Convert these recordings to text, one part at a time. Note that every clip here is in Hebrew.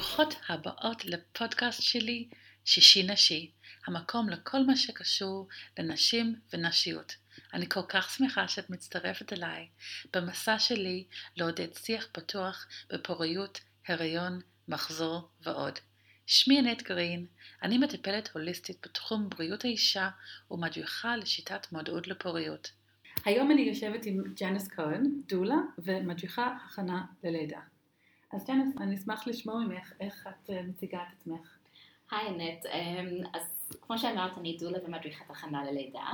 ברוכות הבאות לפודקאסט שלי, שישי נשי, המקום לכל מה שקשור לנשים ונשיות. אני כל כך שמחה שאת מצטרפת אליי במסע שלי לעודד שיח פתוח בפוריות, הריון, מחזור ועוד. שמי ענת גרין, אני מטפלת הוליסטית בתחום בריאות האישה ומדריכה לשיטת מודעות לפוריות. היום אני יושבת עם ג'אנס כהן, דולה ומדריכה הכנה ללידה. אז ג'אנס, אני אשמח לשמוע ממך איך את אה, מציגה את עצמך. היי נט, אמ, אז כמו שאמרת, אני דולה ומדריכת הכנה ללידה.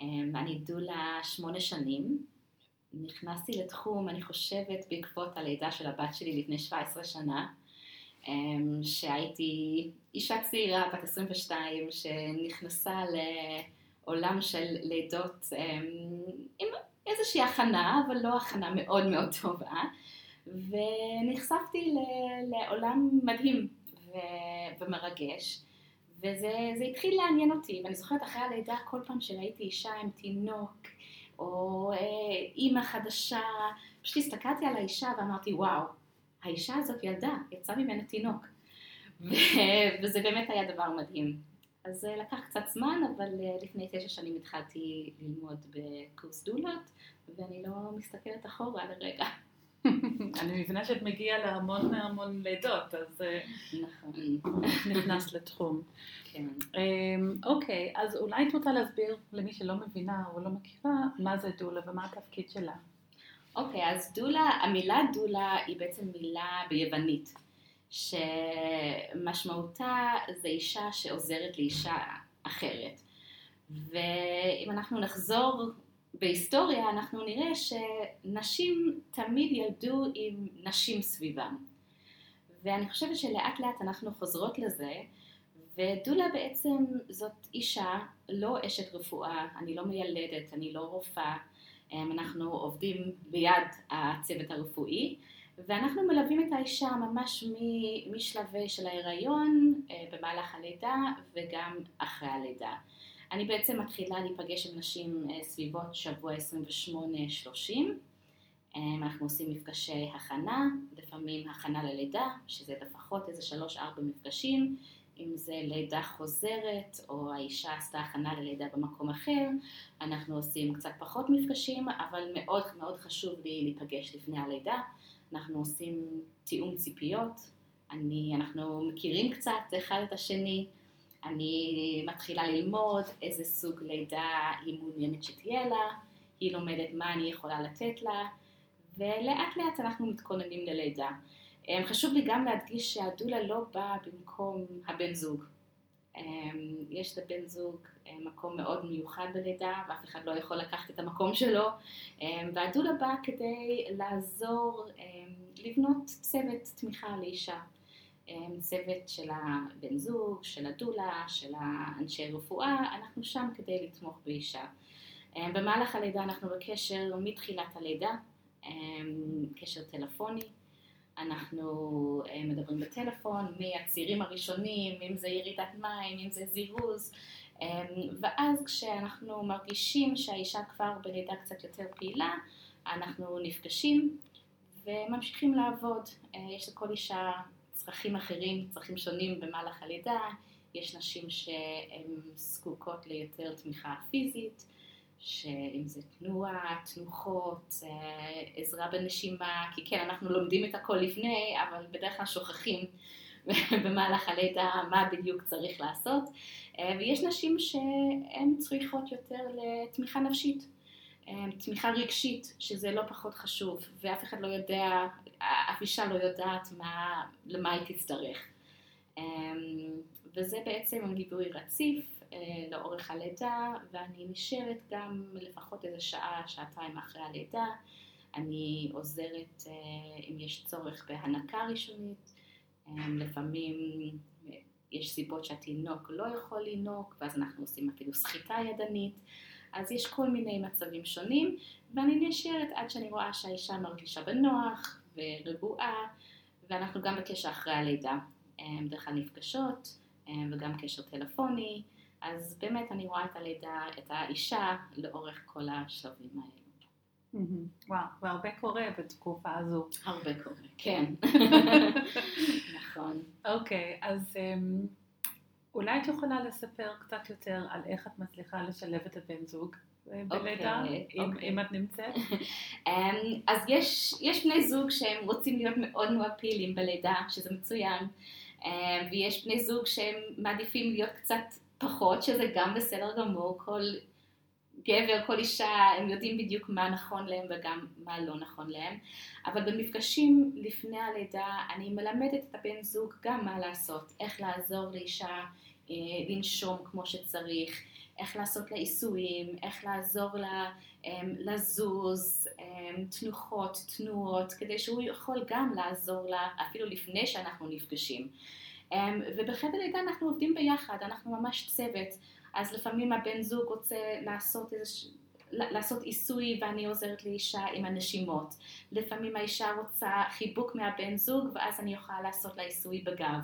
אמ, אני דולה שמונה שנים. נכנסתי לתחום, אני חושבת, בעקבות הלידה של הבת שלי לפני 17 שנה, אמ, שהייתי אישה צעירה, בת 22, שנכנסה לעולם של לידות עם איזושהי הכנה, אבל לא הכנה מאוד מאוד טובה. ונחשפתי לעולם מדהים ומרגש, וזה התחיל לעניין אותי, ואני זוכרת אחרי הלידה כל פעם שראיתי אישה עם תינוק, או אה, אימא חדשה, פשוט הסתכלתי על האישה ואמרתי, וואו, האישה הזאת ילדה, יצא ממנה תינוק. וזה באמת היה דבר מדהים. אז זה לקח קצת זמן, אבל אה, לפני תשע שנים התחלתי ללמוד בקורס דולות, ואני לא מסתכלת אחורה לרגע. אני מבינה שאת מגיעה להמון המון לידות, אז אה, נכון. נכנס לתחום. כן. אמ, אוקיי, אז אולי את רוצה להסביר למי שלא מבינה או לא מכירה, מה זה דולה ומה התפקיד שלה. אוקיי, אז דולה, המילה דולה היא בעצם מילה ביוונית, שמשמעותה זה אישה שעוזרת לאישה אחרת. ואם אנחנו נחזור בהיסטוריה אנחנו נראה שנשים תמיד ילדו עם נשים סביבם. ואני חושבת שלאט לאט אנחנו חוזרות לזה, ודולה בעצם זאת אישה, לא אשת רפואה, אני לא מיילדת, אני לא רופאה, אמ, אנחנו עובדים ביד הצוות הרפואי, ואנחנו מלווים את האישה ממש משלבי של ההיריון, אה, במהלך הלידה וגם אחרי הלידה. אני בעצם מתחילה להיפגש עם נשים אה, סביבות שבוע 28-30. אה, אנחנו עושים מפגשי הכנה, לפעמים הכנה ללידה, שזה לפחות איזה שלוש-ארבע מפגשים, אם זה לידה חוזרת או האישה עשתה הכנה ללידה במקום אחר, אנחנו עושים קצת פחות מפגשים, אבל מאוד מאוד חשוב לי להיפגש לפני הלידה. אנחנו עושים תיאום ציפיות, אני, אנחנו מכירים קצת אחד את השני, אני מתחילה ללמוד איזה סוג לידה היא מעוניינת שתהיה לה, היא לומדת מה אני יכולה לתת לה, ולאט לאט אנחנו מתכוננים ללידה. אמ, חשוב לי גם להדגיש שהדולה לא באה במקום הבן זוג. אמ, יש לבן זוג אמ, מקום מאוד מיוחד בלידה, ואף אחד לא יכול לקחת את המקום שלו, והדולה באה כדי לעזור לבנות צוות תמיכה לאישה. צוות של הבן זוג, של הדולה, של האנשי רפואה, אנחנו שם כדי לתמוך באישה. במהלך הלידה אנחנו בקשר מתחילת הלידה, קשר טלפוני, אנחנו מדברים בטלפון מהצירים הראשונים, אם זה ירידת מים, אם זה זירוז, ואז כשאנחנו מרגישים שהאישה כבר בלידה קצת יותר פעילה, אנחנו נפגשים וממשיכים לעבוד. יש לכל אישה צרכים אחרים, צרכים שונים במהלך הלידה, יש נשים שהן זקוקות ליותר תמיכה פיזית, שאם זה תנועה, תנוחות, אה, עזרה בנשימה, כי כן, אנחנו לומדים את הכל לפני, אבל בדרך כלל שוכחים במהלך הלידה מה בדיוק צריך לעשות, אה, ויש נשים שהן צריכות יותר לתמיכה נפשית. אה, תמיכה רגשית, שזה לא פחות חשוב, ואף אחד לא יודע, אף אישה לא יודעת מה, למה היא תצטרך. אה, וזה בעצם ליווי רציף אה, לאורך הלידה, ואני נשארת גם לפחות איזה שעה, שעתיים אחרי הלידה. אני עוזרת אם יש צורך בהנקה ראשונית, לפעמים יש סיבות שהתינוק לא יכול לנהוג, ואז אנחנו עושים אפילו סחיטה ידנית. אז יש כל מיני מצבים שונים, ואני נשארת עד שאני רואה שהאישה מרגישה בנוח ורגועה, ואנחנו גם בקשר אחרי הלידה, בדרך כלל נפגשות, וגם קשר טלפוני, אז באמת אני רואה את הלידה, את האישה, לאורך כל השלבים האלה. וואו, והרבה קורה בתקופה הזו. הרבה קורה, כן. נכון. אוקיי, אז אמ, אולי את יכולה לספר קצת יותר על איך את מצליחה לשלב את הבן זוג אה, בלידה, אם- אוקיי. אם את נמצאת? אמ, אז יש, יש בני זוג שהם רוצים להיות מאוד מאוד פעילים בלידה, שזה מצוין, אמ, ויש בני זוג שהם מעדיפים להיות קצת פחות, שזה גם בסדר גמור, כל גבר, כל אישה, הם יודעים בדיוק מה נכון להם וגם מה לא נכון להם, אבל במפגשים לפני הלידה אני מלמדת את הבן זוג גם מה לעשות, איך לעזור לאישה אה, לנשום כמו שצריך, איך לעשות לה עיסויים, איך לעזור לה אמ, לזוז, אמ, תנוחות, תנועות, כדי שהוא יכול גם לעזור לה אפילו לפני שאנחנו נפגשים. אמ, ובחדר לידה אנחנו עובדים ביחד, אנחנו ממש צוות, אז לפעמים הבן זוג רוצה לעשות איזה... לעשות עיסוי ואני עוזרת לאישה עם הנשימות. לפעמים האישה רוצה חיבוק מהבן זוג ואז אני יכולה לעשות לה עיסוי בגב.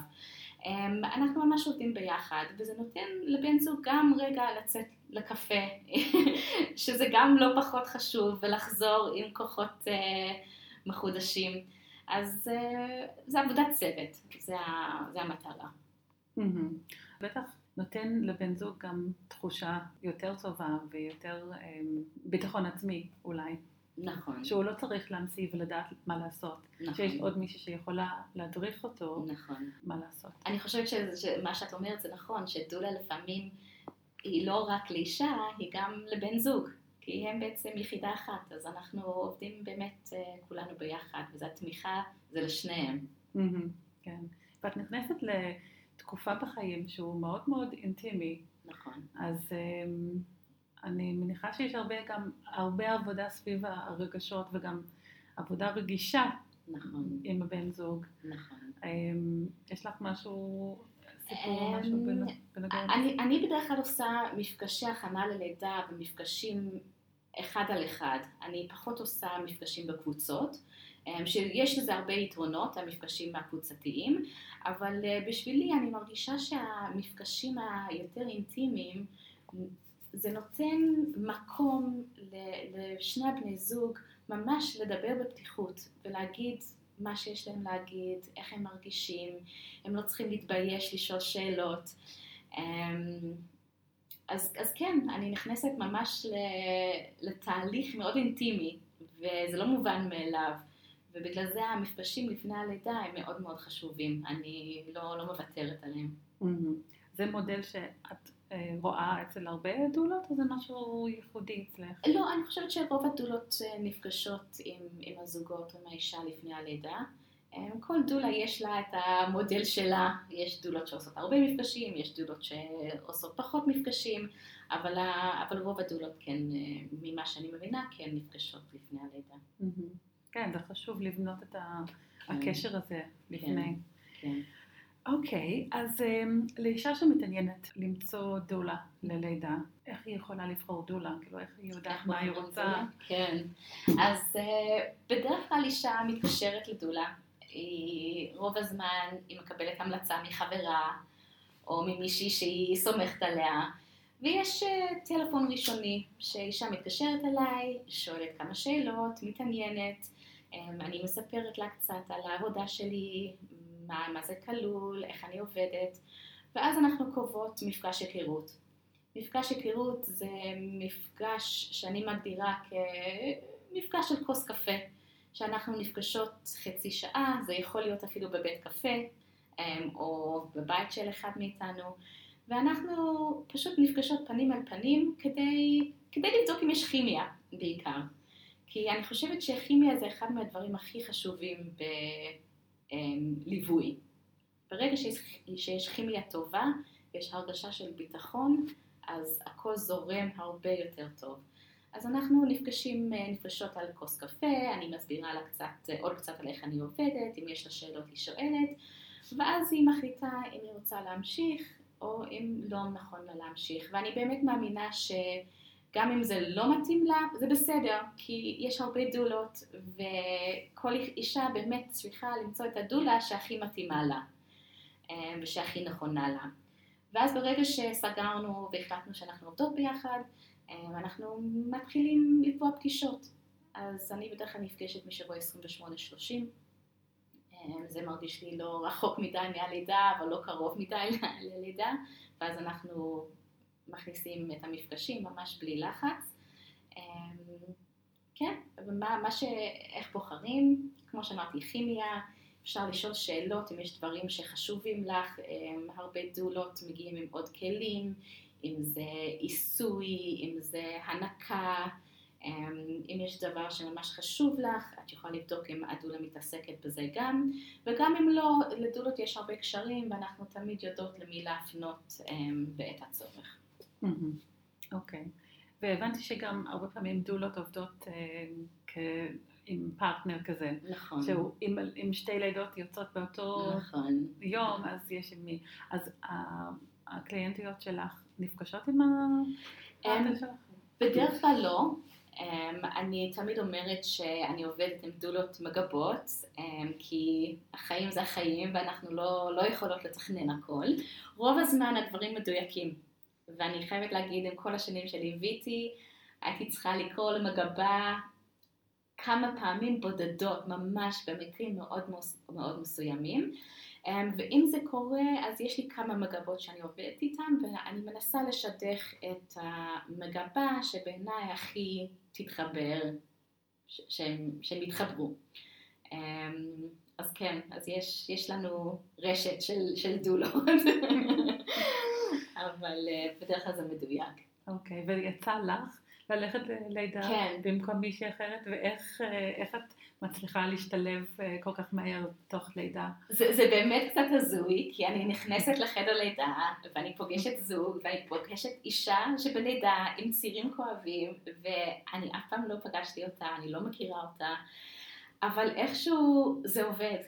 אמ, אנחנו ממש עובדים ביחד, וזה נותן לבן זוג גם רגע לצאת לקפה, שזה גם לא פחות חשוב, ולחזור עם כוחות אה, מחודשים. אז אה, זה עבודת צוות, זה, זה המטרה. בטח נותן לבן זוג גם תחושה יותר טובה ויותר אמ, ביטחון עצמי אולי, נכון, שהוא לא צריך להמציא ולדעת מה לעשות, נכון, שיש עוד מישהי שיכולה להדריך אותו נכון. מה לעשות. אני חושבת שמה שאת אומרת זה נכון, שדולה לפעמים היא לא רק לאישה, היא גם לבן זוג, כי הם בעצם יחידה אחת, אז אנחנו עובדים באמת אה, כולנו ביחד, וזו התמיכה, זה לשניהם. מהמם, כן. ואת נכנסת לתקופה בחיים שהוא מאוד מאוד אינטימי, נכון, אז אמ, אני מניחה שיש הרבה גם, הרבה עבודה סביב הרגשות וגם עבודה רגישה נכון, עם הבן זוג. נכון. אמ, יש לך משהו, סיפור או אמ, משהו בנ- בנוגע אני בדרך כלל עושה מפגשי הכנה ללידה ומפגשים אחד על אחד. אני פחות עושה מפגשים בקבוצות, אמ, שיש לזה הרבה יתרונות, המפגשים הקבוצתיים, אבל אה, בשבילי אני מרגישה שהמפגשים היותר אינטימיים, זה נותן מקום לשני הבני זוג ממש לדבר בפתיחות ולהגיד מה שיש להם להגיד, איך הם מרגישים, הם לא צריכים להתבייש לשאול שאלות. אז, אז כן, אני נכנסת ממש לתהליך מאוד אינטימי, וזה לא מובן מאליו, ובגלל זה המפגשים לפני הלידה הם מאוד מאוד חשובים, אני לא, לא מוותרת עליהם. זה מודל שאת אה, רואה אצל הרבה דולות או זה משהו ייחודי אצלך? לא, אני חושבת שרוב הדולות אה, נפגשות עם, עם הזוגות עם האישה לפני הלידה. אה, כל דולה יש לה את המודל שלה, יש דולות שעושות הרבה מפגשים, יש דולות שעושות פחות מפגשים, אבל, ה- אבל רוב הדולות כן, אה, ממה שאני מבינה, כן נפגשות לפני הלידה. מהמם. כן, זה חשוב לבנות את ה- הקשר הזה לפני. כן. אוקיי, אז אמ, לאישה שמתעניינת למצוא דולה ללידה, איך היא יכולה לבחור דולה? כאילו, איך היא יודעת מה היא רוצה? כן. אז אה, בדרך כלל אישה מתקשרת לדולה, רוב הזמן היא מקבלת המלצה מחברה או ממישהי שהיא סומכת עליה, ויש אה, טלפון ראשוני שאישה מתקשרת אליי, שואלת כמה שאלות, מתעניינת, אה, אני מספרת לה קצת על העבודה שלי, מה, מה זה כלול, איך אני עובדת, ואז אנחנו קובעות מפגש היכרות. מפגש היכרות זה מפגש שאני מגדירה כמפגש של כוס קפה, שאנחנו נפגשות חצי שעה, זה יכול להיות אפילו בבית קפה אמ, או בבית של אחד מאיתנו, ואנחנו פשוט נפגשות פנים על פנים כדי, כדי לבדוק אם יש כימיה בעיקר. כי אני חושבת שכימיה זה אחד מהדברים הכי חשובים בליווי. ברגע שיש, שיש כימיה טובה, יש הרגשה של ביטחון, אז הכל זורם הרבה יותר טוב. אז אנחנו נפגשים, נפגשות על כוס קפה, אני מסבירה לה קצת, עוד קצת על איך אני עובדת, אם יש לה שאלות היא שואלת, ואז היא מחליטה אם היא רוצה להמשיך, או אם לא נכון לה להמשיך. ואני באמת מאמינה שגם אם זה לא מתאים לה, זה בסדר, כי יש הרבה דולות, וכל אישה באמת צריכה למצוא את הדולה שהכי מתאימה לה, ושהכי נכונה לה. ואז ברגע שסגרנו והחלטנו שאנחנו עובדות ביחד, אנחנו מתחילים לקבוע פגישות. אז אני בדרך כלל נפגשת משבוע 28-30. זה מרגיש לי לא רחוק מדי מהלידה, אבל לא קרוב מדי ללידה, ואז אנחנו מכניסים את המפגשים ממש בלי לחץ. כן, ומה, מה ש... איך בוחרים, כמו שאמרתי, כימיה, אפשר לשאול שאלות אם יש דברים שחשובים לך, הרבה דולות מגיעים עם עוד כלים, אם זה עיסוי, אם זה הנקה, אם יש דבר שממש חשוב לך, את יכולה לבדוק אם הדולה מתעסקת בזה גם, וגם אם לא, לדולות יש הרבה קשרים ואנחנו תמיד יודעות למי להפנות בעת הצורך. אוקיי. Okay. והבנתי שגם הרבה פעמים דולות עובדות כ... עם פרטנר כזה. נכון. שהוא עם, עם שתי לידות יוצאות באותו נכון. יום, אז יש עם מי. אז הקליינטיות שלך נפגשות עם הפרטנר שלך? בדרך כלל לא. אני תמיד אומרת שאני עובדת עם דולות מגבות, כי החיים זה החיים ואנחנו לא, לא יכולות לתכנן הכל. רוב הזמן הדברים מדויקים, ואני חייבת להגיד, עם כל השנים שליוויתי, הייתי צריכה לקרוא למגבה כמה פעמים בודדות, ממש במקרים מאוד מאוד מסוימים. אמ, ואם זה קורה, אז יש לי כמה מגבות שאני עובדת איתן, ואני מנסה לשדך את המגבה שבעיניי הכי תתחבר, שהם, שהם יתחברו. אמ, אז כן, אז יש, יש לנו רשת של, של דולות, אבל אה, בדרך כלל זה מדויק. אוקיי, okay, ויצא לך ללכת ללידה כן. במקום מישהי אחרת, ואיך אה, את מצליחה להשתלב אה, כל כך מהר תוך לידה? זה, זה באמת קצת הזוי, כי אני נכנסת לחדר לידה, ואני פוגשת זוג, ואני פוגשת אישה שבלידה עם צירים כואבים, ואני אף פעם לא פגשתי אותה, אני לא מכירה אותה, אבל איכשהו זה עובד.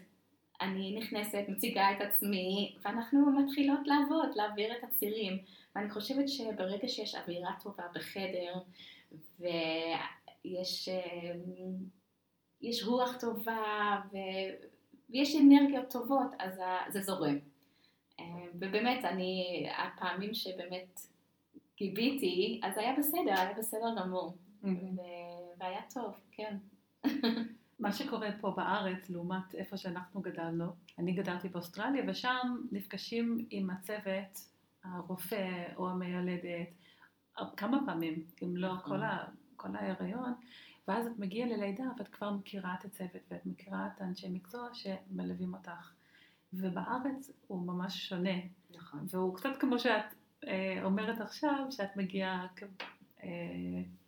אני נכנסת, מציגה את עצמי, ואנחנו מתחילות לעבוד, להעביר את הצירים. ואני חושבת שברגע שיש אווירה טובה בחדר, ויש יש רוח טובה, ו, ויש אנרגיות טובות, אז זה זורם. ובאמת, אני, הפעמים שבאמת גיביתי, אז היה בסדר, היה בסדר גמור. Mm-hmm. והיה טוב, כן. מה שקורה פה בארץ, לעומת איפה שאנחנו גדלנו, אני גדלתי באוסטרליה, ושם נפגשים עם הצוות, הרופא או המיילדת, כמה פעמים, אם לא כל. ה, כל ההיריון, ואז את מגיעה ללידה ואת כבר מכירה את הצוות ואת מכירה את האנשי מקצוע שמלווים אותך. ובארץ הוא ממש שונה. נכון. והוא קצת כמו שאת אה, אומרת עכשיו, שאת מגיעה אה,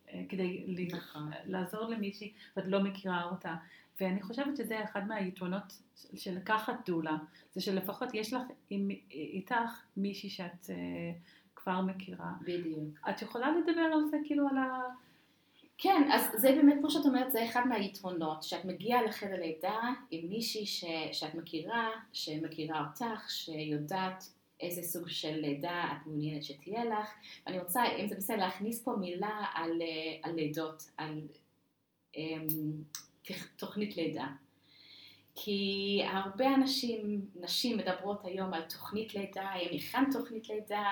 אה, כדי נכון. לעזור למישהי ואת לא מכירה אותה. ואני חושבת שזה אחד מהיתרונות של לקחת דולה, זה שלפחות יש לך עם, איתך מישהי שאת uh, כבר מכירה. בדיוק. את יכולה לדבר על זה, כאילו על ה... כן, אז זה באמת, כמו שאת אומרת, זה אחד מהיתרונות, שאת מגיעה לחדר לידה עם מישהי ש, שאת מכירה, שמכירה אותך, שיודעת איזה סוג של לידה את מעוניינת שתהיה לך. ואני רוצה, אם זה בסדר, להכניס פה מילה על, אה, על לידות, על um, תוכנית לידה. כי הרבה אנשים, נשים מדברות היום על תוכנית לידה, אם הכנת תוכנית לידה,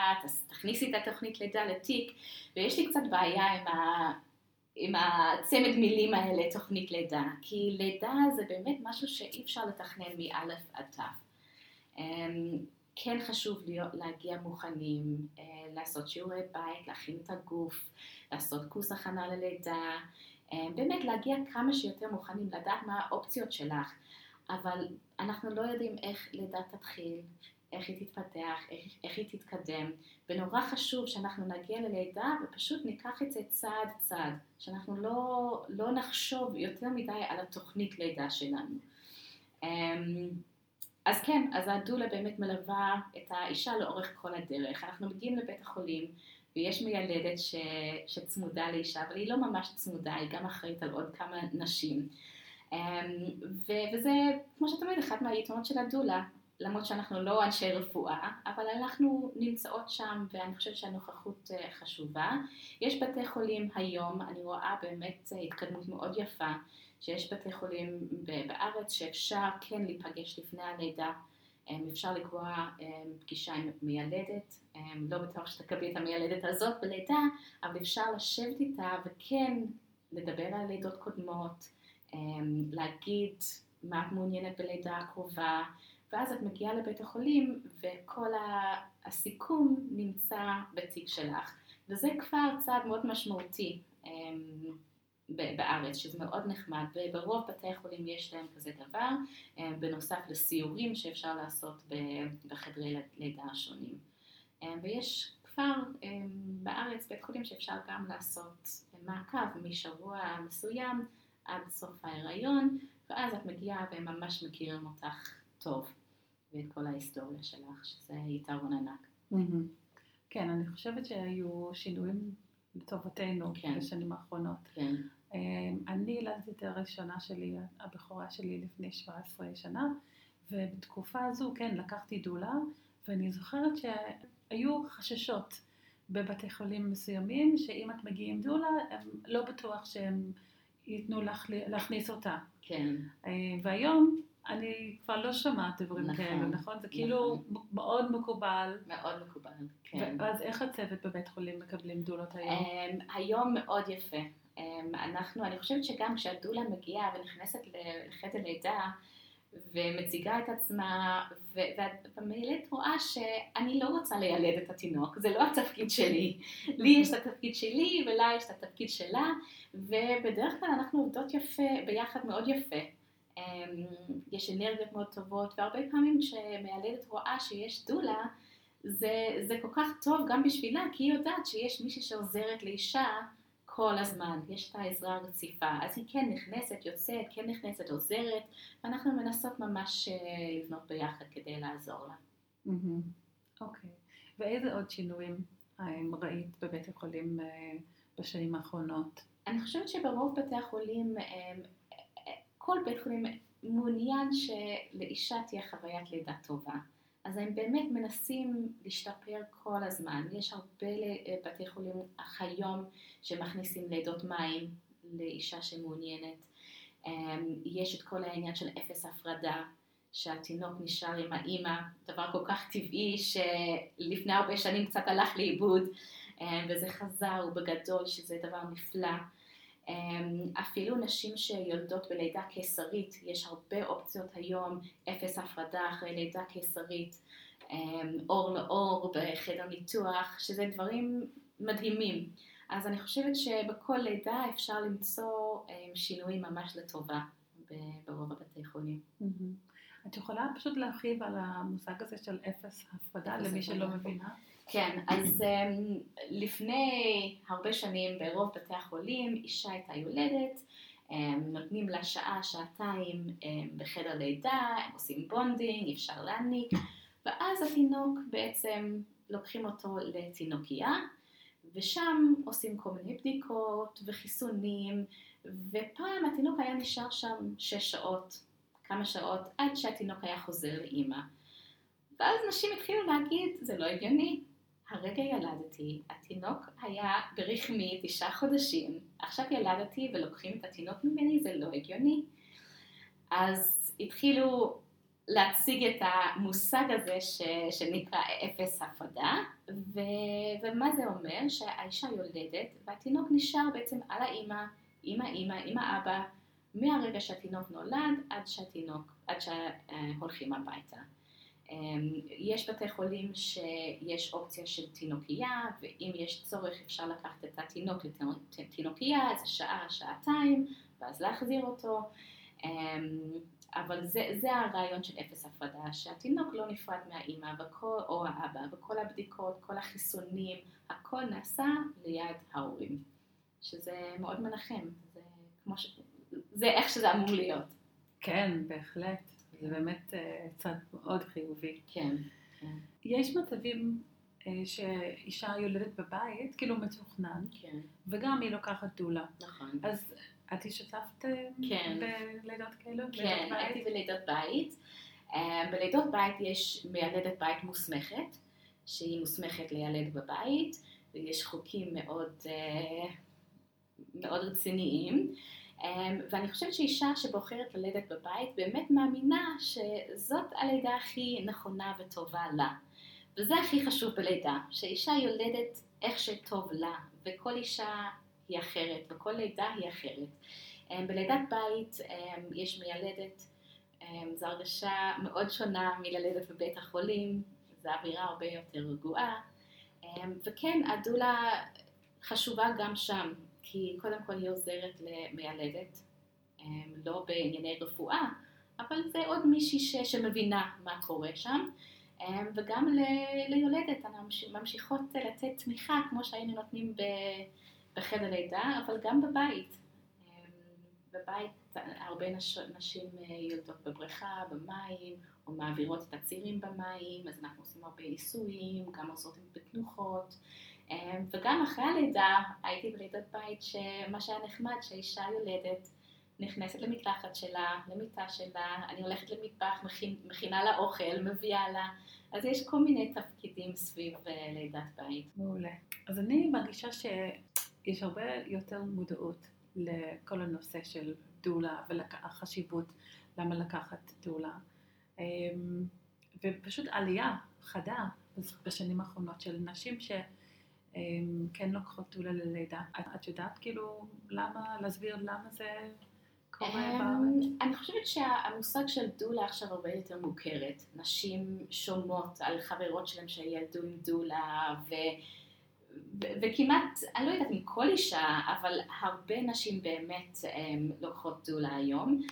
תכניסי את התוכנית לידה לתיק, ויש לי קצת בעיה עם, ה, עם הצמד מילים האלה, תוכנית לידה, כי לידה זה באמת משהו שאי אפשר לתכנן מאלף עד תו. אמ, כן חשוב להיות, להגיע מוכנים, אה, לעשות שיעורי בית, להכין את הגוף, לעשות קורס הכנה ללידה, אה, באמת להגיע כמה שיותר מוכנים, לדעת מה האופציות שלך, אבל אנחנו לא יודעים איך לידה תתחיל, איך היא תתפתח, איך, איך היא תתקדם, ונורא חשוב שאנחנו נגיע ללידה ופשוט ניקח את זה צעד צעד, שאנחנו לא, לא נחשוב יותר מדי על התוכנית לידה שלנו. אמ, אז כן, אז הדולה באמת מלווה את האישה לאורך כל הדרך. אנחנו מגיעים לבית החולים ויש מיילדת ש, שצמודה לאישה, אבל היא לא ממש צמודה, היא גם אחראית על עוד כמה נשים. אמ, ו, וזה, כמו שאת אומרת, אחת מהיתרונות של הדולה, למרות שאנחנו לא אנשי רפואה, אבל אנחנו נמצאות שם ואני חושבת שהנוכחות אה, חשובה. יש בתי חולים היום, אני רואה באמת אה, התקדמות מאוד יפה, שיש בתי חולים בארץ שאפשר כן להיפגש לפני הלידה, אפשר לקבוע פגישה עם מיילדת, לא בטוח שתקבלי את המיילדת הזאת בלידה, אבל אפשר לשבת איתה וכן לדבר על לידות קודמות, להגיד מה את מעוניינת בלידה הקרובה, ואז את מגיעה לבית החולים וכל הסיכום נמצא בתיק שלך. וזה כבר צעד מאוד משמעותי בארץ, שזה מאוד נחמד, וברוב בתי החולים יש להם כזה דבר, בנוסף לסיורים שאפשר לעשות בחדרי לידה השונים. ויש כבר בארץ בית חולים שאפשר גם לעשות מעקב משבוע מסוים עד סוף ההיריון, ואז את מגיעה והם ממש מכירים אותך טוב, ואת כל ההיסטוריה שלך, שזה יתרון ענק. כן, אני חושבת שהיו שינויים לטובתנו כן. בשנים האחרונות. כן. אמ, אני ילדתי את הראשונה שלי, הבכורה שלי לפני 17 שנה, ובתקופה הזו, כן, לקחתי דולה, ואני זוכרת שהיו חששות בבתי חולים מסוימים, שאם את מגיעה עם דולה, הם לא בטוח שהם ייתנו לך להכניס אותה. כן. אה, והיום אני כבר לא שומעת דברים נכון, כאלו, נכון? זה כאילו נכון. מאוד מקובל. מאוד מקובל, כן. ואז איך הצוות בבית חולים מקבלים דולות היום? Um, היום מאוד יפה. Um, אנחנו, אני חושבת שגם כשהדולה מגיעה ונכנסת לחדר לידה, ומציגה את עצמה, והמיילדת רואה שאני לא רוצה לילד את התינוק, זה לא התפקיד שלי. לי יש את התפקיד שלי ולה יש את התפקיד שלה, ובדרך כלל אנחנו עובדות יפה, ביחד מאוד יפה. אמ, יש אנרגיות מאוד טובות, והרבה פעמים כשמיילדת רואה שיש דולה, זה, זה כל כך טוב גם בשבילה, כי היא יודעת שיש מישהי שעוזרת לאישה כל הזמן, יש את העזרה הרציפה, אז היא כן נכנסת, יוצאת, כן נכנסת, עוזרת, ואנחנו מנסות ממש אה, לבנות ביחד כדי לעזור לה. אוקיי, ואיזה עוד שינויים אה, ראית בבית החולים אה, בשנים האחרונות? אני חושבת שברוב בתי החולים, כל בית חולים מעוניין שלאישה תהיה חוויית לידה טובה. אז הם באמת מנסים להשתפר כל הזמן. יש הרבה בתי חולים היום שמכניסים לידות מים לאישה שמעוניינת. אמ, יש את כל העניין של אפס הפרדה, שהתינוק נשאר עם האימא, דבר כל כך טבעי שלפני הרבה שנים קצת הלך לאיבוד, אמ, וזה חזר, ובגדול שזה דבר נפלא. אמ, אפילו נשים שיולדות בלידה קיסרית, יש הרבה אופציות היום, אפס הפרדה אחרי לידה קיסרית, אמ, אור לאור בחדר ניתוח, שזה דברים מדהימים. אז אני חושבת שבכל לידה אפשר למצוא אמ, שינויים ממש לטובה ברוב הבתי חולים. את יכולה פשוט להרחיב על המושג הזה של אפס הפרדה למי שלא מבינה? כן, אז um, לפני הרבה שנים ברוב בתי החולים אישה הייתה יולדת, um, נותנים לה שעה, שעתיים um, בחדר לידה, הם עושים bonding, אפשר להניק, ואז התינוק בעצם לוקחים אותו לתינוקייה, ושם עושים כל מיני בדיקות וחיסונים, ופעם התינוק היה נשאר שם שש שעות, כמה שעות, עד שהתינוק היה חוזר לאימא. ואז נשים התחילו להגיד, זה לא הגיוני, הרגע ילדתי, התינוק היה ברחמי תשעה חודשים, עכשיו ילדתי ולוקחים את התינוק ממני, זה לא הגיוני. אז התחילו להציג את המושג הזה ש, שנקרא אפס הפרדה, ו, ומה זה אומר? שהאישה יולדת והתינוק נשאר בעצם על האימא, עם האימא, עם האבא, מהרגע שהתינוק נולד עד שהתינוק, עד שהולכים הביתה. אמ, יש בתי חולים שיש אופציה של תינוקייה, ואם יש צורך אפשר לקחת את התינוק לתינוקייה, איזה שעה, שעתיים, ואז להחזיר אותו. אמ, אבל זה, זה הרעיון של אפס הפרדה, שהתינוק לא נפרד מהאימא או האבא, וכל הבדיקות, כל החיסונים, הכל נעשה ליד ההורים, שזה מאוד מנחם, זה, ש... זה איך שזה אמור להיות. כן, בהחלט. זה באמת אה, צד מאוד חיובי. כן. יש מצבים אה, שאישה יולדת בבית, כאילו מתוכנן, כן. וגם היא לוקחת דולה. נכון. אז את השתתפת אה, כן. בלידות כאלו? כן, הייתי בלידות בית. בלידות בית יש מיילדת בית מוסמכת, שהיא מוסמכת לילד בבית, ויש חוקים מאוד, מאוד רציניים. אמ, ואני חושבת שאישה שבוחרת ללדת בבית באמת מאמינה שזאת הלידה הכי נכונה וטובה לה. וזה הכי חשוב בלידה, שאישה יולדת איך שטוב לה, וכל אישה היא אחרת, וכל לידה היא אחרת. בלידת בית יש מיילדת, זו הרגשה מאוד שונה מללדת בבית החולים, זו אווירה הרבה יותר רגועה, וכן, הדולה חשובה גם שם, כי קודם כל היא עוזרת למיילדת, לא בענייני רפואה, אבל זה עוד מישהי ש, שמבינה מה קורה שם, וגם ל, ליולדת, אנחנו ממשיכות לתת תמיכה כמו שהיינו נותנים בחדר לידה, אבל גם בבית. בבית הרבה נש, נשים יולדות בבריכה, במים, או מעבירות את הצירים במים, אז אנחנו עושים הרבה ניסויים, גם עושות בתנוחות. וגם אחרי הלידה, הייתי בלידת בית, שמה שהיה נחמד, שהאישה יולדת, נכנסת למקלחת שלה, למיטה שלה, אני הולכת למטבח, מכין, מכינה לה אוכל, מביאה לה, אז יש כל מיני תפקידים סביב uh, לידת בית. מעולה. אז אני מרגישה שיש הרבה יותר מודעות לכל הנושא של דולה והחשיבות למה לקחת דולה. אמ, ופשוט עלייה חדה בשנים האחרונות של נשים ש... כן לוקחות דולה ללידה. את יודעת כאילו למה, להסביר למה זה קורה בארץ? אני חושבת שהמושג של דולה עכשיו הרבה יותר מוכרת. נשים שומעות על חברות שלהן שילדו עם דולה, ו... וכמעט, אני לא יודעת מכל אישה, אבל הרבה נשים באמת לוקחות דולה היום.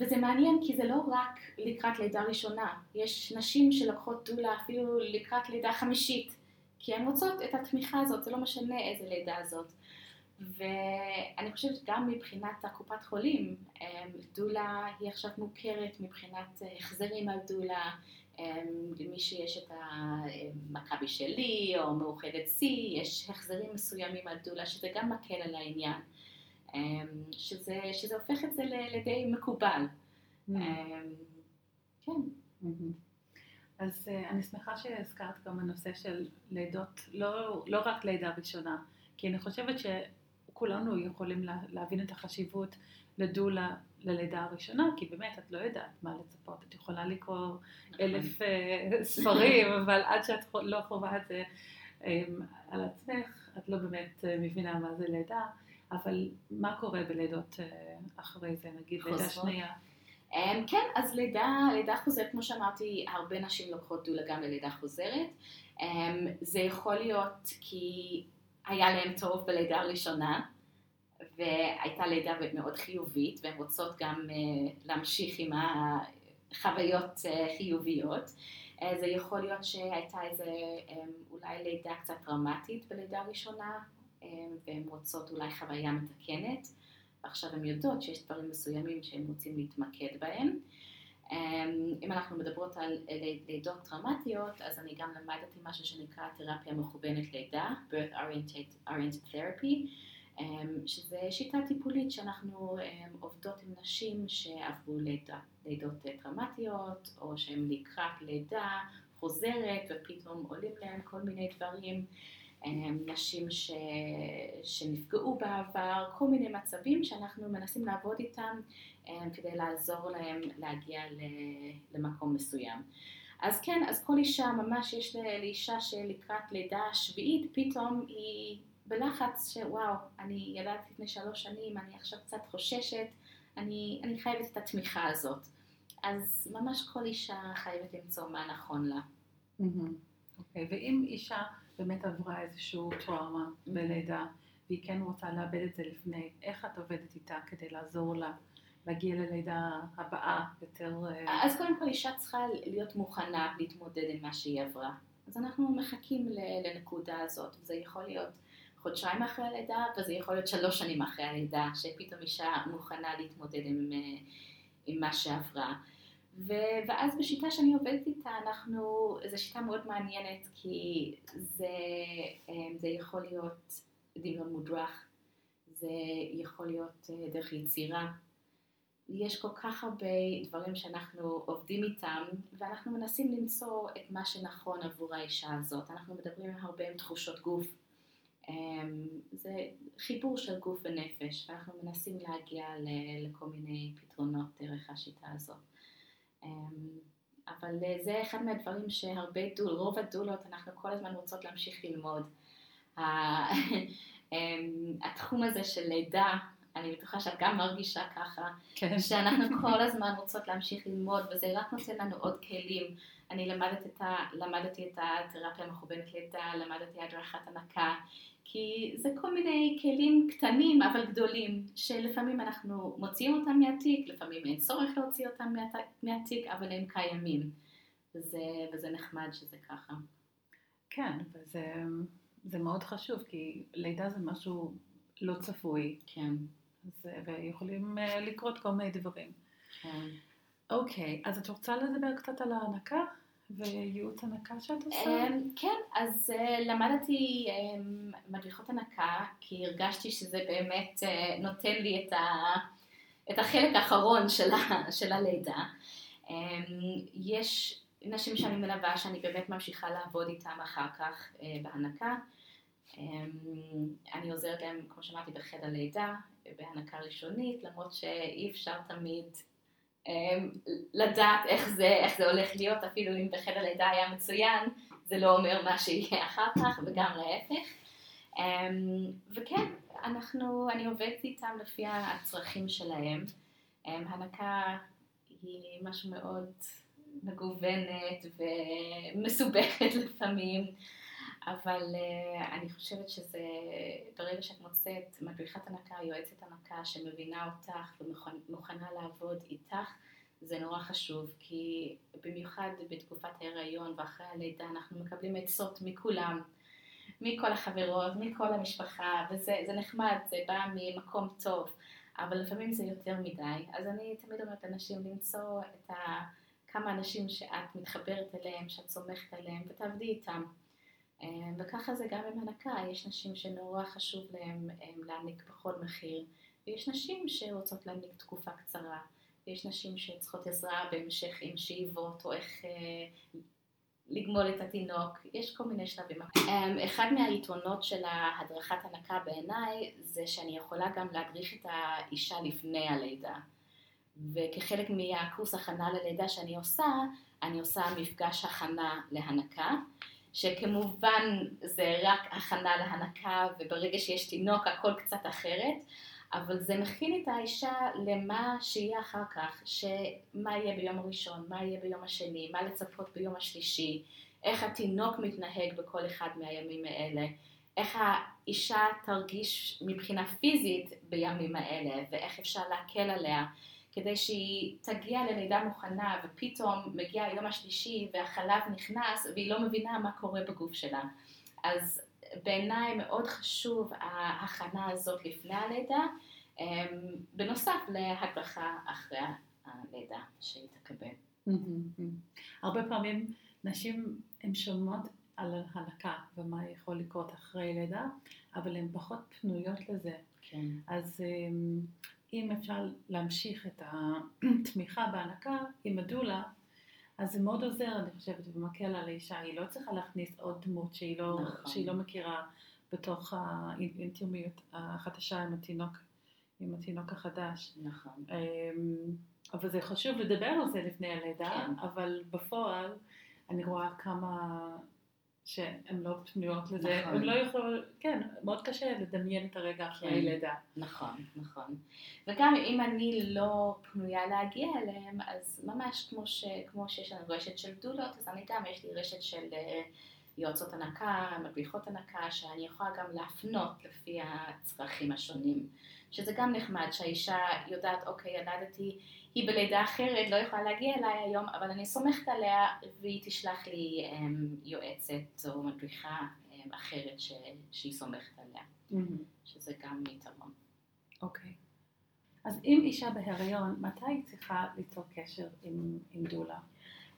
וזה מעניין כי זה לא רק לקראת לידה ראשונה, יש נשים שלוקחות דולה אפילו לקראת לידה חמישית, כי הן רוצות את התמיכה הזאת, זה לא משנה איזה לידה זאת. ואני חושבת גם מבחינת הקופת חולים, דולה היא עכשיו מוכרת מבחינת החזרים על דולה, למי שיש את המכבי שלי או מאוחדת C, יש החזרים מסוימים על דולה שזה גם מקל על העניין, שזה, שזה הופך את זה לדי מקובל. Mm. כן. Mm-hmm. אז אני שמחה שהזכרת גם הנושא של לידות, לא, לא רק לידה ראשונה, כי אני חושבת שכולנו יכולים להבין את החשיבות לדולה ללידה הראשונה, כי באמת את לא יודעת מה לצפות, את יכולה לקרוא נכון. אלף uh, ספרים, אבל עד שאת לא חווה את זה um, על עצמך, את לא באמת uh, מבינה מה זה לידה, אבל מה קורה בלידות אחרי זה, נגיד לידה שנייה? Um, כן, אז לידה, לידה חוזרת, כמו שאמרתי, הרבה נשים לוקחות דולה גם ללידה חוזרת. Um, זה יכול להיות כי היה להם טוב בלידה הראשונה, והייתה לידה מאוד חיובית, והן רוצות גם uh, להמשיך עם החוויות uh, חיוביות. Uh, זה יכול להיות שהייתה איזה um, אולי לידה קצת דרמטית בלידה הראשונה, um, והן רוצות אולי חוויה מתקנת. ועכשיו הן יודעות שיש דברים מסוימים שהן רוצים להתמקד בהם. אם אנחנו מדברות על לידות טראומטיות, אז אני גם למדתי משהו שנקרא תרפיה מכוונת לידה, birth oriented, oriented therapy, שזה שיטה טיפולית שאנחנו עובדות עם נשים שעברו לידה, לידות טראומטיות, או שהן לקראת לידה חוזרת ופתאום עולים להם כל מיני דברים. נשים ש... שנפגעו בעבר, כל מיני מצבים שאנחנו מנסים לעבוד איתם כדי לעזור להם להגיע למקום מסוים. אז כן, אז כל אישה, ממש יש לאישה שלקראת לידה שביעית, פתאום היא בלחץ שוואו, אני ילדתי לפני שלוש שנים, אני עכשיו קצת חוששת, אני, אני חייבת את התמיכה הזאת. אז ממש כל אישה חייבת למצוא מה נכון לה. אוקיי, okay, ואם אישה באמת עברה איזושהי טראומה בלידה, והיא כן רוצה לאבד את זה לפני, איך את עובדת איתה כדי לעזור לה להגיע ללידה הבאה יותר... אה, אז קודם כל אישה צריכה להיות מוכנה להתמודד עם מה שהיא עברה. אז אנחנו מחכים לנקודה הזאת, וזה יכול להיות חודשיים אחרי הלידה, וזה יכול להיות שלוש שנים אחרי הלידה, שפתאום אישה מוכנה להתמודד עם, אה, עם מה שעברה. ו- ואז בשיטה שאני עובדת איתה, אנחנו, זו שיטה מאוד מעניינת, כי זה, אמ, זה יכול להיות דמיון מודרך, זה יכול להיות אה, דרך יצירה. יש כל כך הרבה דברים שאנחנו עובדים איתם, ואנחנו מנסים למצוא את מה שנכון עבור האישה הזאת. אנחנו מדברים הרבה עם תחושות גוף. אמ, זה חיבור של גוף ונפש, ואנחנו מנסים להגיע לכל מיני פתרונות דרך השיטה הזאת. אמ, אבל אה, זה אחד מהדברים שהרבה דול, רוב הדולות, אנחנו כל הזמן רוצות להמשיך ללמוד. התחום הזה של לידה, אני בטוחה שאת גם מרגישה ככה, כן. שאנחנו כל הזמן רוצות להמשיך ללמוד, וזה רק נותן לנו עוד כלים. אני למדת את ה, למדתי את התרפיה המכוונת לידה, למדתי הדרכת הנקה, כי זה כל מיני כלים קטנים אבל גדולים, שלפעמים אנחנו מוציאים אותם מהתיק, לפעמים אין צורך להוציא אותם מהתיק, אבל הם קיימים. וזה, וזה נחמד שזה ככה. כן, וזה מאוד חשוב, כי לידה זה משהו לא צפוי. כן. אז, ויכולים אה, לקרות כל מיני דברים. כן. אוקיי, אז את רוצה לדבר קצת על ההנקה וייעוץ הנקה שאת עושה? אמ, כן, אז אה, למדתי אמ, מדריכות הנקה, כי הרגשתי שזה באמת אה, נותן לי את, ה, את החלק האחרון של, ה, של הלידה. אמ, יש נשים שאני מלווה שאני באמת ממשיכה לעבוד איתן אחר כך בהנקה. אני עוזרת להם, כמו שאמרתי, בחדר לידה, בהנקה ראשונית, למרות שאי אפשר תמיד לדעת איך זה, איך זה הולך להיות, אפילו אם בחדר לידה היה מצוין, זה לא אומר מה שיהיה אחר כך, וגם להפך. אמ, וכן, אנחנו, אני עובדת איתם לפי הצרכים שלהם. אמ, הנקה היא משהו מאוד מגוונת ומסובכת לפעמים. אבל uh, אני חושבת שזה, ברגע שאת מוצאת מדריכת הנקה, יועצת הנקה שמבינה אותך ומוכנה לעבוד איתך, זה נורא חשוב, כי במיוחד בתקופת ההיריון ואחרי הלידה אנחנו מקבלים עצות מכולם, מכל החברות, מכל המשפחה, וזה נחמד, זה בא ממקום טוב, אבל לפעמים זה יותר מדי. אז אני תמיד אומרת לאנשים למצוא את ה... כמה אנשים שאת מתחברת אליהם, שאת סומכת עליהם, ותעבדי איתם. אה, וככה זה גם עם הנקה, יש נשים שנורא חשוב להן אה, להעניק בכל מחיר, ויש נשים שרוצות להעניק תקופה קצרה, ויש נשים שצריכות עזרה בהמשך עם שאיבות, או איך אה, לגמול את התינוק, יש כל מיני שלבים. אחד מהיתרונות של ההדרכת הנקה בעיניי, זה שאני יכולה גם להדריך את האישה לפני הלידה. וכחלק מהקורס הכנה ללידה שאני עושה, אני עושה מפגש הכנה להנקה. שכמובן זה רק הכנה להנקה וברגע שיש תינוק הכל קצת אחרת, אבל זה מכין את האישה למה שיהיה אחר כך, שמה יהיה ביום הראשון, מה יהיה ביום השני, מה לצפות ביום השלישי, איך התינוק מתנהג בכל אחד מהימים האלה, איך האישה תרגיש מבחינה פיזית בימים האלה ואיך אפשר להקל עליה. כדי שהיא תגיע ללידה מוכנה ופתאום מגיע היום השלישי והחלב נכנס והיא לא מבינה מה קורה בגוף שלה. אז בעיניי מאוד חשוב ההכנה הזאת לפני הלידה, אמ, בנוסף להדרכה אחרי הלידה שהיא תקבל. הרבה פעמים נשים הן שומעות על ההנקה ומה יכול לקרות אחרי לידה, אבל הן פחות פנויות לזה. כן. אז אמ, אם אפשר להמשיך את התמיכה בהנקה עם הדולה, אז זה מאוד עוזר, אני חושבת, ומקל על האישה. היא לא צריכה להכניס עוד דמות שהיא לא, נכון. שהיא לא מכירה בתוך האינטימיות החדשה עם התינוק, עם התינוק החדש. נכון. אמ, אבל זה חשוב לדבר על זה לפני הלידה, כן. אבל בפועל אני רואה כמה שהן לא פנויות לזה, נכון. הן לא יכולות, כן, מאוד קשה לדמיין את הרגע אחרי כן, לידה. נכון, נכון. וגם אם אני לא פנויה להגיע אליהם, אז ממש כמו, ש, כמו שיש לנו רשת של דולות, אז אני גם, יש לי רשת של אה, יועצות הנקה, מדריכות הנקה, שאני יכולה גם להפנות לפי הצרכים השונים. שזה גם נחמד, שהאישה יודעת, אוקיי, ילדתי היא בלידה אחרת, לא יכולה להגיע אליי היום, אבל אני סומכת עליה והיא תשלח לי um, יועצת או מדריכה um, אחרת ש, שהיא סומכת עליה, mm-hmm. שזה גם יתרון. אוקיי. Okay. אז אם אישה בהיריון, מתי היא צריכה ליצור קשר עם, עם דולה?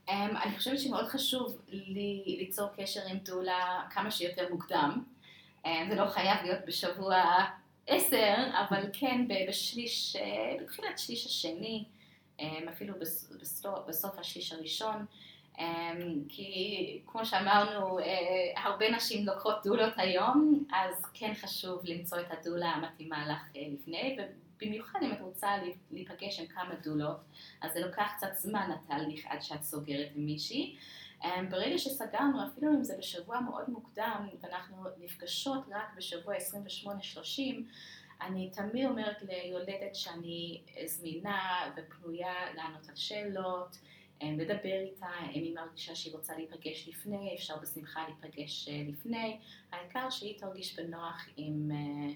Um, אני חושבת שמאוד חשוב לי ליצור קשר עם דולה כמה שיותר מוקדם. Um, זה לא חייב להיות בשבוע עשר, אבל כן בשליש, אה, בתחילת שליש השני. אמ, אפילו בסוף, בסוף השליש הראשון, אמ, כי כמו שאמרנו, אה, הרבה נשים לוקחות דולות היום, אז כן חשוב למצוא את הדולה המתאימה לך אה, לפני, ובמיוחד אם את רוצה להיפגש עם כמה דולות, אז זה לוקח קצת זמן התהליך עד שאת סוגרת עם מישהי. אמ, ברגע שסגרנו, אפילו אם זה בשבוע מאוד מוקדם, ואנחנו נפגשות רק בשבוע 28-30, אני תמיד אומרת ליולדת שאני זמינה ופנויה לענות על שאלות, אמ, לדבר איתה, אם היא מרגישה שהיא רוצה להיפגש לפני, אפשר בשמחה להיפגש אה, לפני, העיקר שהיא תרגיש בנוח עם, אה,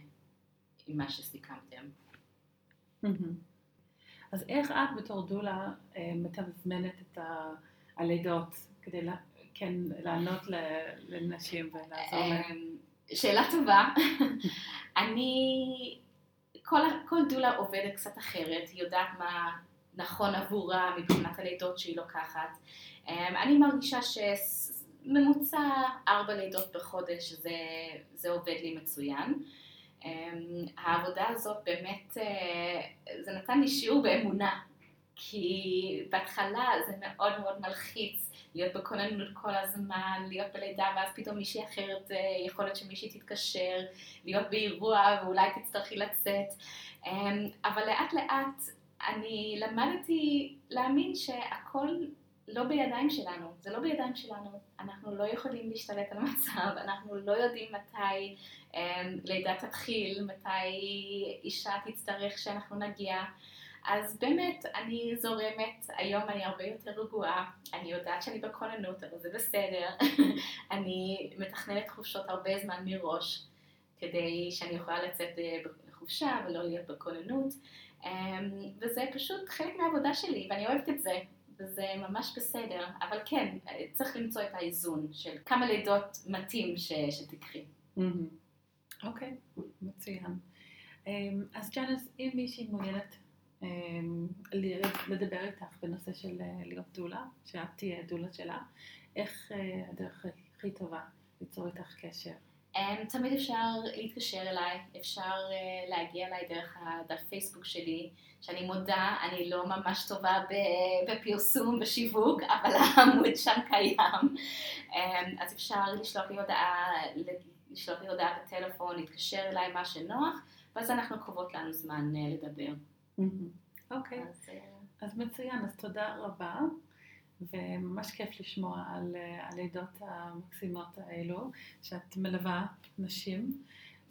עם מה שסיכמתם. אז איך את בתור דולה אה, מתזמנת את הלידות כדי כן לענות לנשים ולעזור להם? שאלה טובה. אני, כל, כל דולה עובדת קצת אחרת, היא יודעת מה נכון עבורה מבחינת הלידות שהיא לוקחת. אמ, אני מרגישה שממוצע ארבע לידות בחודש זה, זה עובד לי מצוין. אמ, העבודה הזאת באמת, אה, זה נתן לי שיעור באמונה, כי בהתחלה זה מאוד מאוד מלחיץ להיות בכוננות כל הזמן, להיות בלידה ואז פתאום מישהי אחרת, אה, יכול להיות שמישהי תתקשר, להיות באירוע ואולי תצטרכי לצאת, אמ, אבל לאט לאט אני למדתי להאמין שהכל לא בידיים שלנו, זה לא בידיים שלנו, אנחנו לא יכולים להשתלט על המצב, אנחנו לא יודעים מתי um, לידה תתחיל, מתי אישה תצטרך שאנחנו נגיע, אז באמת אני זורמת, היום אני הרבה יותר רגועה, אני יודעת שאני בכוננות, אבל זה בסדר, אני מתכננת חופשות הרבה זמן מראש, כדי שאני יכולה לצאת אה, לחופשה ולא להיות בכוננות, אמ, וזה פשוט חלק מהעבודה שלי, ואני אוהבת את זה, וזה ממש בסדר, אבל כן, צריך למצוא את האיזון של כמה לידות מתאים ש, שתקחי. אוקיי, okay, מצוין. אמ, אז ג'אנס, אם מישהי מעוניינת לדבר איתך בנושא של אה, להיות דולה, שאת תהיה דולה שלה, איך אה, הדרך הכי טובה ליצור איתך קשר? Um, תמיד אפשר להתקשר אליי, אפשר uh, להגיע אליי דרך הדף פייסבוק שלי, שאני מודה, אני לא ממש טובה בפרסום, בשיווק, אבל העמוד שם קיים. Um, אז אפשר לשלוח לי הודעה, לשלוח לי הודעה בטלפון, להתקשר אליי, מה שנוח, ואז אנחנו קרובות לנו זמן לדבר. אוקיי. אז, מצוין, אז תודה רבה. וממש כיף לשמוע על אה, הלידות המקסימות האלו, שאת מלווה נשים,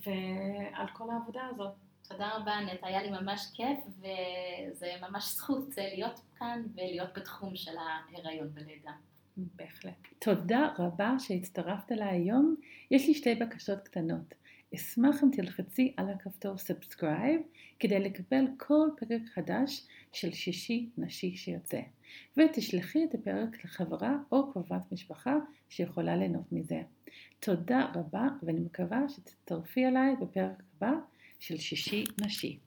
ועל כל העבודה הזאת. תודה רבה, נט, היה לי ממש כיף, וזה ממש זכות אה, להיות כאן ולהיות בתחום של ההיריון ולידה. בהחלט. תודה רבה שהצטרפת אליי היום. יש לי שתי בקשות קטנות. אשמח אם תלחצי על הכפתור subscribe כדי לקבל כל פרק חדש של שישי נשי שיוצא, ותשלחי את הפרק לחברה או קרובת משפחה שיכולה ליהנות מזה. תודה רבה ואני מקווה שתצטרפי אליי בפרק הבא של שישי נשי.